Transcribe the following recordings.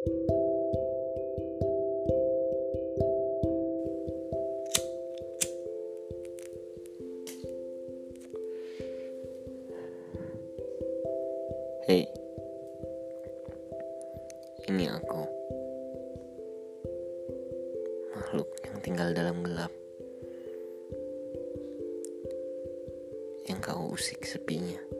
Hei, ini aku, makhluk yang tinggal dalam gelap, yang kau usik sepinya.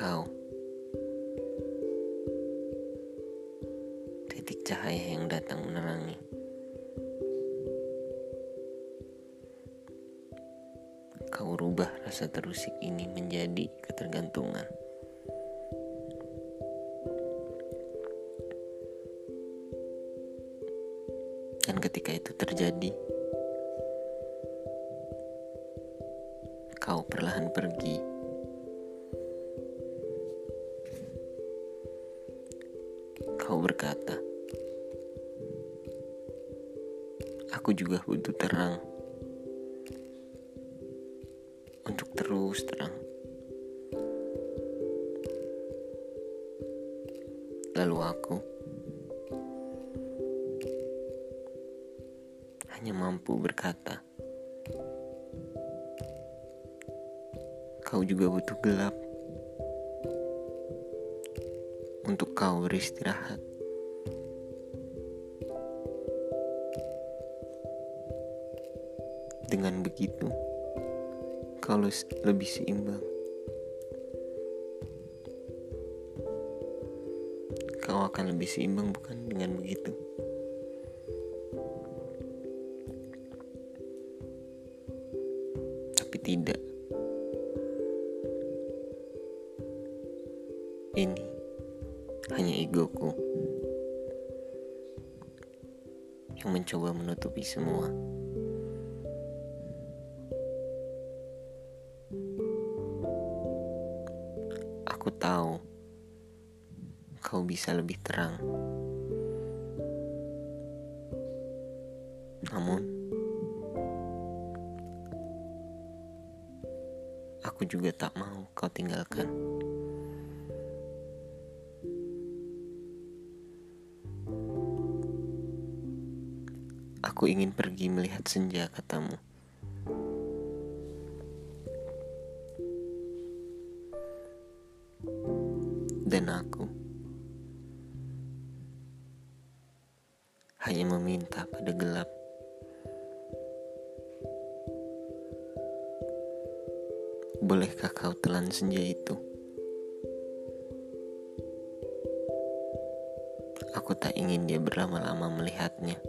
Kau, titik cahaya yang datang menerangi. kau rubah rasa terusik ini menjadi ketergantungan. Dan ketika itu terjadi, kau perlahan pergi. Kau berkata, "Aku juga butuh terang." untuk terus terang. Lalu aku hanya mampu berkata, "Kau juga butuh gelap untuk kau beristirahat." Dengan begitu, kau lebih seimbang. Kau akan lebih seimbang bukan dengan begitu. Tapi tidak. Ini hanya egoku yang mencoba menutupi semua. Aku tahu kau bisa lebih terang. Namun, aku juga tak mau kau tinggalkan. Aku ingin pergi melihat senja, katamu. dan aku hanya meminta pada gelap. Bolehkah kau telan senja itu? Aku tak ingin dia berlama-lama melihatnya.